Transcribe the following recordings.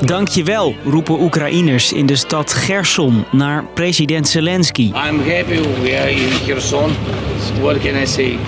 Dankjewel, roepen Oekraïners in de stad Gerson naar president Zelensky. I'm happy we are in Kherson. What can I say?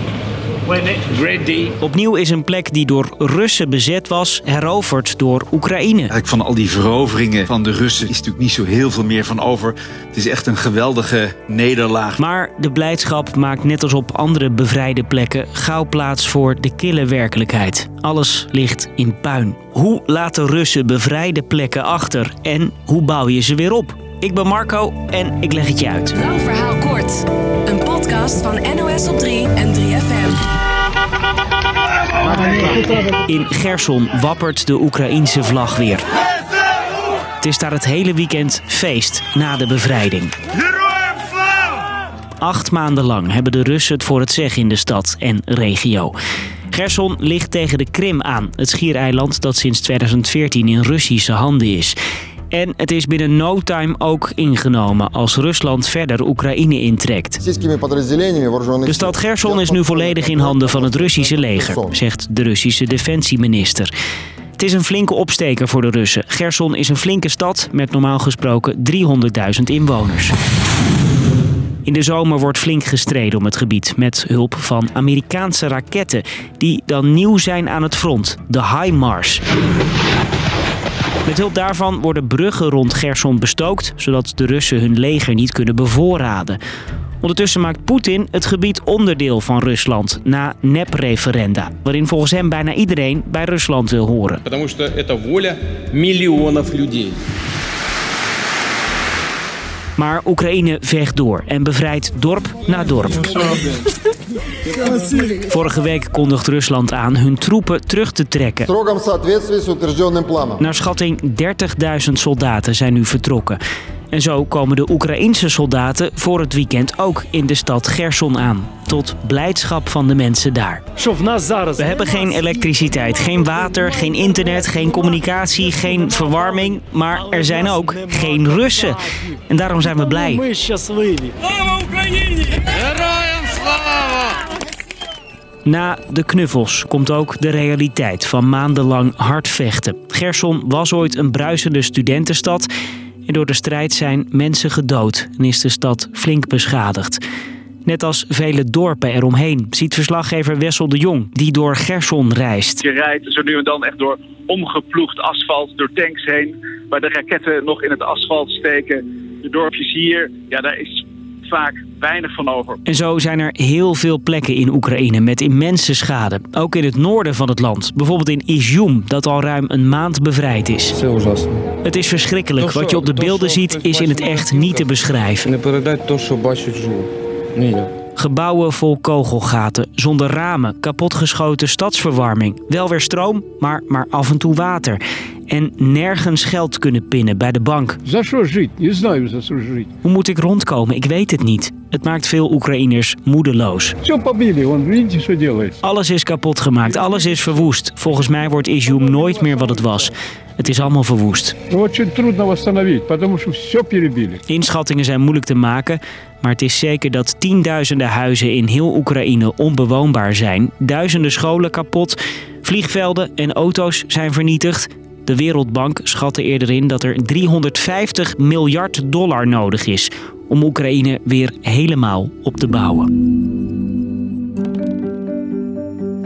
Opnieuw is een plek die door Russen bezet was, heroverd door Oekraïne. Eigenlijk van al die veroveringen van de Russen is natuurlijk niet zo heel veel meer van over. Het is echt een geweldige nederlaag. Maar de blijdschap maakt net als op andere bevrijde plekken gauw plaats voor de kille werkelijkheid. Alles ligt in puin. Hoe laten Russen bevrijde plekken achter en hoe bouw je ze weer op? Ik ben Marco en ik leg het je uit. Lang verhaal kort. Een podcast van NOS op 3 en 3FM. In Gerson wappert de Oekraïense vlag weer. Het is daar het hele weekend feest na de bevrijding. Acht maanden lang hebben de Russen het voor het zeggen in de stad en regio. Gerson ligt tegen de Krim aan, het schiereiland dat sinds 2014 in Russische handen is. En het is binnen no time ook ingenomen als Rusland verder Oekraïne intrekt. De stad Gerson is nu volledig in handen van het Russische leger, zegt de Russische defensieminister. Het is een flinke opsteker voor de Russen. Gerson is een flinke stad met normaal gesproken 300.000 inwoners. In de zomer wordt flink gestreden om het gebied met hulp van Amerikaanse raketten die dan nieuw zijn aan het front, de HIMARS. Met hulp daarvan worden bruggen rond Gerson bestookt, zodat de Russen hun leger niet kunnen bevoorraden. Ondertussen maakt Poetin het gebied onderdeel van Rusland na nep-referenda, waarin volgens hem bijna iedereen bij Rusland wil horen. Потому что это воля миллионов людей. Maar Oekraïne vecht door en bevrijdt dorp na dorp. Vorige week kondigt Rusland aan hun troepen terug te trekken. Naar schatting 30.000 soldaten zijn nu vertrokken. En zo komen de Oekraïense soldaten voor het weekend ook in de stad Gerson aan. Tot blijdschap van de mensen daar. We hebben geen elektriciteit, geen water, geen internet, geen communicatie, geen verwarming. Maar er zijn ook geen Russen. En daarom zijn we blij. Na de knuffels komt ook de realiteit van maandenlang hard vechten. Gerson was ooit een bruisende studentenstad. En door de strijd zijn mensen gedood en is de stad flink beschadigd. Net als vele dorpen eromheen, ziet verslaggever Wessel de Jong, die door Gerson reist. Je rijdt zo nu en dan echt door omgeploegd asfalt, door tanks heen, waar de raketten nog in het asfalt steken. De dorpjes hier, ja, daar is vaak weinig van over. En zo zijn er heel veel plekken in Oekraïne met immense schade. Ook in het noorden van het land. Bijvoorbeeld in Izjum, dat al ruim een maand bevrijd is. Het is verschrikkelijk. Wat je op de beelden ziet is in het echt niet te beschrijven. Gebouwen vol kogelgaten, zonder ramen, kapotgeschoten stadsverwarming. Wel weer stroom, maar, maar af en toe water en nergens geld kunnen pinnen bij de bank. Hoe moet ik rondkomen? Ik weet het niet. Het maakt veel Oekraïners moedeloos. Alles is kapot gemaakt, alles is verwoest. Volgens mij wordt Izium nooit meer wat het was. Het is allemaal verwoest. Inschattingen zijn moeilijk te maken, maar het is zeker dat tienduizenden huizen in heel Oekraïne onbewoonbaar zijn, duizenden scholen kapot, vliegvelden en auto's zijn vernietigd, de Wereldbank schatte eerder in dat er 350 miljard dollar nodig is om Oekraïne weer helemaal op te bouwen.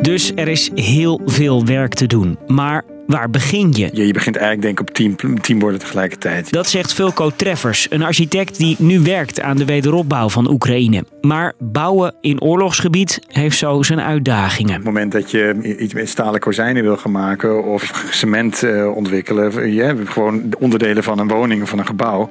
Dus er is heel veel werk te doen. Maar waar begin je? Ja, je begint eigenlijk denk ik op tien, tien borden tegelijkertijd. Dat zegt Fulco Treffers, een architect die nu werkt aan de wederopbouw van Oekraïne. Maar bouwen in oorlogsgebied heeft zo zijn uitdagingen. Op het moment dat je iets met stalen kozijnen wil gaan maken of cement eh, ontwikkelen, je hebt gewoon de onderdelen van een woning of van een gebouw.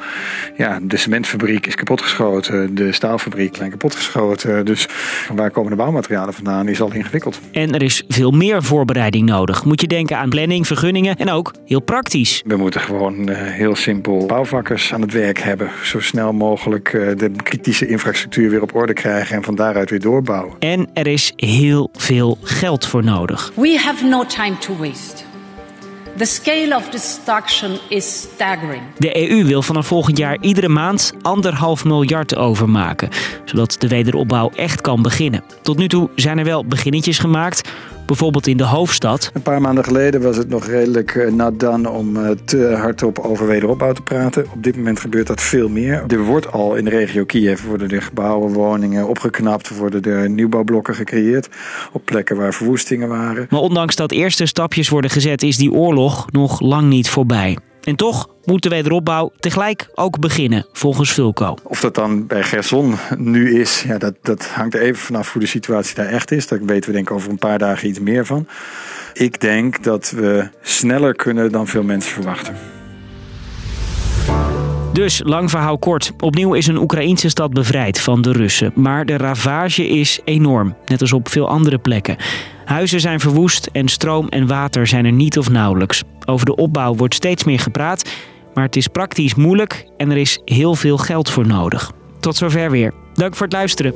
Ja, de cementfabriek is kapotgeschoten, de staalfabriek zijn kapotgeschoten. Dus waar komen de bouwmaterialen vandaan is al ingewikkeld. En er is veel meer voorbereiding nodig. Moet je denken aan planning, vergunningen en ook heel praktisch. We moeten gewoon eh, heel simpel bouwvakkers aan het werk hebben. Zo snel mogelijk eh, de kritische infrastructuur weer op orde krijgen en van daaruit weer doorbouwen. En er is heel veel geld voor nodig. We have no time to waste. The scale of destruction is staggering. De EU wil vanaf volgend jaar iedere maand anderhalf miljard overmaken, zodat de wederopbouw echt kan beginnen. Tot nu toe zijn er wel beginnetjes gemaakt. Bijvoorbeeld in de hoofdstad. Een paar maanden geleden was het nog redelijk uh, nat dan om uh, te hardop over wederopbouw te praten. Op dit moment gebeurt dat veel meer. Er wordt al in de regio Kiev worden er gebouwen, woningen opgeknapt, worden er nieuwbouwblokken gecreëerd op plekken waar verwoestingen waren. Maar ondanks dat eerste stapjes worden gezet, is die oorlog nog lang niet voorbij. En toch moet de wederopbouw tegelijk ook beginnen, volgens Vulco. Of dat dan bij Gerson nu is, ja, dat, dat hangt er even vanaf hoe de situatie daar echt is. Daar weten we denk ik over een paar dagen iets meer van. Ik denk dat we sneller kunnen dan veel mensen verwachten. Dus, lang verhaal kort. Opnieuw is een Oekraïnse stad bevrijd van de Russen. Maar de ravage is enorm, net als op veel andere plekken. Huizen zijn verwoest en stroom en water zijn er niet of nauwelijks. Over de opbouw wordt steeds meer gepraat, maar het is praktisch moeilijk en er is heel veel geld voor nodig. Tot zover weer. Dank voor het luisteren.